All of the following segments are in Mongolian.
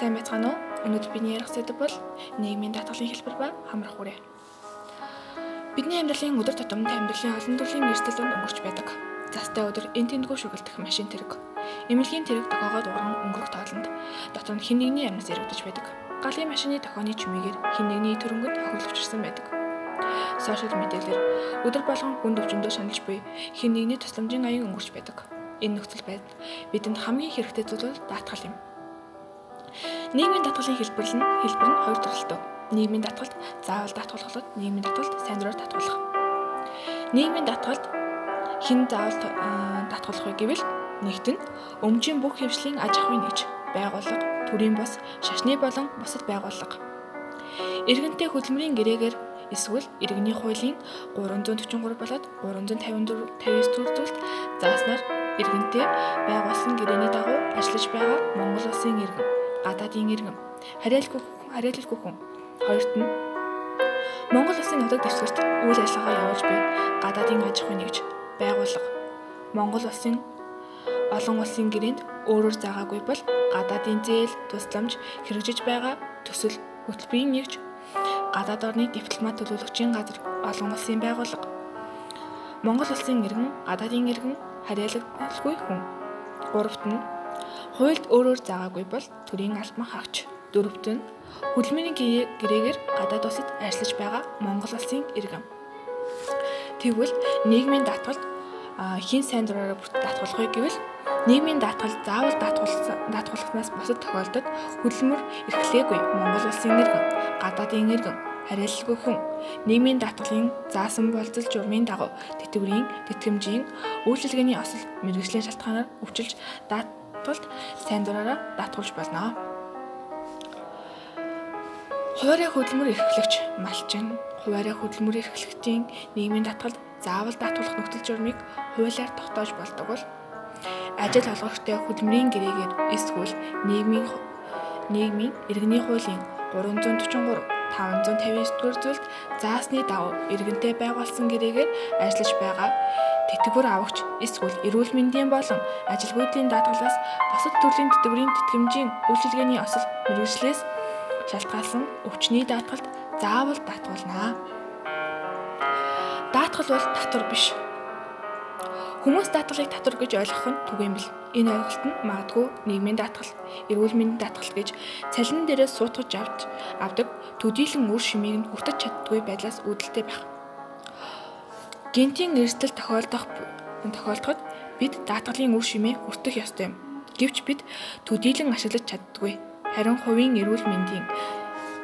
сайн байцгаана уу? Өнөөдөр бидний ярих сэдэв бол нийгмийн даатгалын хэлбэр ба хамрах үрээ. Бидний амьдралын өдөр тутамд амьдралын олон төрлийн эрсдэл донд өнгөрч байдаг. Застай өдөр эн тэндгүү шүгэлдэх машин тэрэг. Эмнэлгийн тэрэг тохоогоод уран өнгөрөх тоолонд дотор нь хин нэгний амьнас яригдаж байдаг. Галын машины тохооны чимээгээр хин нэгний төрөнгөнд хохирлогчсон байдаг. Сошиал мэдээлэлээр өдөр болгон хүн төвчөндөө шаналж буй хин нэгний тусламжийн аян өнгөрч байдаг. Энэ нөхцөл байдал бидэнд хамгийн хэрэгтэй зүйл бол даатгал юм. Нийгмийн татгалын хэлбэр нь хэлбэр нь хоёр төрөлтэй. Нийгмийн татгалд заавал татгалгалууд, нийгмийн татгалд сайн дураар татгалах. Нийгмийн татгалд хэн заавал татгалах вэ гэвэл нэгт нь өмчийн бүх хөвшлийн аж ахуйн нэгж байгууллага, төрийн бос, шашны болон бусад байгууллага. Иргэнтэй хөдөлмөрийн гэрээгээр эсвэл иргэний хуулийн 343 болоод 354 59 төрөлд зааснаар иргэнтэй байгуулсан гэрээний дагуу ажиллаж байгаа Монгол улсын иргэн гадаадын иргэн. Харьяалгүй харьяалгүй хүн. Хоёрт нь Монгол улсын нутаг дэвсгэрт үйл ажиллагаа явуулж буй гадаадын аж ахуйн нэгж байгууллага. Монгол улсын олон улсын гэрээнд өөрөөр заагаагүй бол гадаадын зээл тусламж хэрэгжиж байгаа төсөл хөтөлбөрийн нэгж гадаад орны дипломат төлөөлөгчийн газар олон улсын байгууллага. Монгол улсын иргэн гадаадын иргэн харьяалгүй хүн. Гуравт нь Хуульд өөрөөр заагаагүй бол төрийн албан хаагч. Дөрөвт нь хөдөлмөрийн гэрээгээр гадаад улсад ажиллаж байгаа Монгол улсын иргэн. Тэгвэл нийгмийн даатгалд хин сайн дураараа вэ гэвэл нийгмийн даатгал заавал даатгалснаас бусад тохиолдолд хөдөлмөр эрхлээгүй Монгол улсын иргэн, гадаадын иргэн, харьяалалгүй хүн нийгмийн даатгалын заасан болцол журмын дагуу тэтгэврийн, тэтгэмжийн, үйлчилгээний осол мэрэгжлийн шалтгаанаар өвчилж даат тулд сайн дураараа даатгуулж болно. Хуваарай хөдөлмөр эрхлэгч малчин хуваарай хөдөлмөр эрхлэгчийн нийгмийн татгалд заавал даатгуулах нөхцөл журмыг хуулиар тогтоож болдог бол ажил олгогчтой хөдөлмөрийн гэрээгээр эсвэл нийгмийн нийгмийн иргэний хуулийн 343 559 дугаар зүйлд заасны давуу иргэнтэй байгуулсан гэрээгээр ажиллаж байгаа тэтгэвэр авагч эсвэл эрүүл мэндийн болон ажилгүйдлийн даатгалаас бусад төрлийн тэтгэврийн тэтгэмжийн үйлчилгээний осол мэрэгжлээс шалтгаалсан өвчний даатгалд заавал даатгуулнаа. Даатгал бол татвар биш. Хүмүүс даатгалыг татвар гэж ойлгох нь түгээмэл. Энэ ойлголт нь магадгүй нийгмийн даатгал, эрүүл мэндийн даатгал гэж цалин дээрээ суутгаж авч авдаг төдийлөн үр шимийг нь хүртэж чаддгүй байдлаас үүдэлтэй байх. Гентийн эрсдэл тохиолдох тохиолдоход бид даатгалын үр шимээ хүртэх ёстой юм. Гэвч бид төдийлөн ашиглаж чаддгүй. Харин хувийн эрүүл мэндийн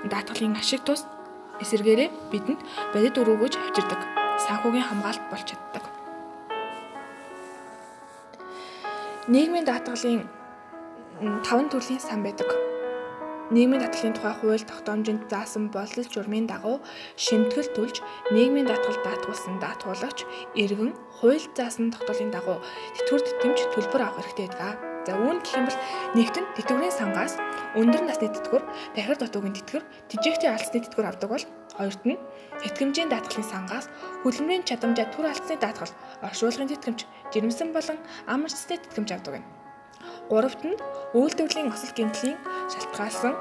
даатгалын ашиг тус эсэргээрээ бидэнд бодит өрөөгөж авчирдаг. Санхүүгийн хамгаалалт болж чаддаг. Нийгмийн даатгалын 5 төрлийн сан байдаг нийгмийн даатгалын тухай хууль тогтоомжинд заасан болол журмын дагуу шимтгэл төлж нийгмийн даатгал даатгуулсан даатгуулагч иргэн хууль заасан тогтоолын дагуу тэтгэвэр тэтгэмж төлбөр авах хэрэгтэй байдаг. За үүнд гэх юм бол нэгт нь тэтгэврийн сангаас өндөр насны тэтгэвэр, дахир дутуугийн тэтгэвэр, тэжээхтэй алцны тэтгэвэр авдаг бол хоёрт нь тэтгэмжийн даатгалын сангаас хөдөлмөрийн чадамжаа түр алдсны даатгал, оршуулгын тэтгэмж, жирэмсэн болон ам арчсны тэтгэмж авдаг байна. Гуравт нь үйлдвэрлэлийн осол гэмтлийн шалтгаалсан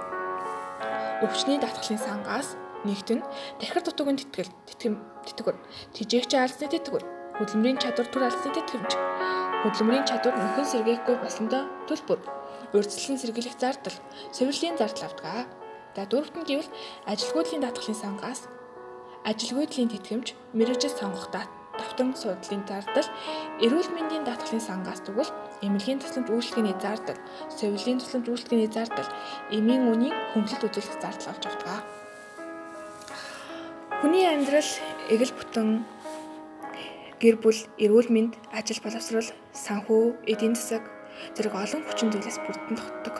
өвчний даатгалын сангаас нэгт нь дахир дутуугийн тэтгэл, тэтгэм, тэтгэвэр, тэжээгчийн алсны тэтгэвэр, хөдөлмөрийн чадвар төр алсны тэтгэвч, хөдөлмөрийн чадвар нөхөн сэргээхгүй болсондоо төлбөр, урьдчилан сэргийлэх зардал, цэвэрлэлийн зардал авдаг. За дөрөвт нь гэвэл ажилгүйдлийн даатгалын сангаас ажилгүйдлийн тэтгэмж, мэрэгжил сонгох давтан суудлын зардал, эрүүл мэндийн даатгалын сангаас тэгвэл эмнэлгийн тусламж үйлчлэгээний зардал, совилын тусламж үйлчлэгээний зардал, эмийн үнийн хөмлөлт үзүүлэх зардал авч авдаг. Хүний амьдрал эгэл бүтэн гэр бүл, эрүүл мэнд, ажил боловсрол, санхүү, эдийн засаг зэрэг олон хүчин зүйлээс бүрдэн тогтдог.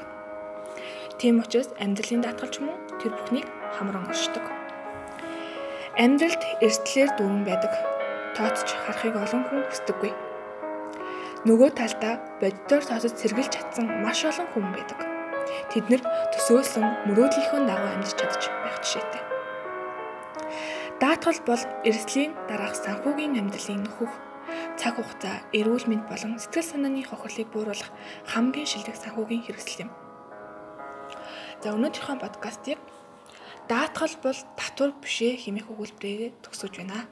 Тийм учраас амьдралын даатгалч мөн тэр бүхнийг хамран оршдог. Амьдралд эрсдлэр дүүрэн байдаг. Тооцч харахыг олон хүн хүсдэггүй Нөгөө талдаа боддоор тосож сэргэлж чадсан маш олон хүн байдаг. Тэд нэр төсөөлсөн мөрөөдлийнхөө дагуу амьдарч чадж байх жишээтэй. Даатгал бол эрслийн дараах санхүүгийн амьдралын нөхөх цаг хугацаа, эрүүл мэнд болон сэтгэл санааны хохирлыг бууруулах хамгийн шилдэг санхүүгийн хэрэгсэл юм. За өнөөдрийнхөө подкастыг даатгал бол татвар бишээ хэмээх өгүүлбэрээр төгсөж байна.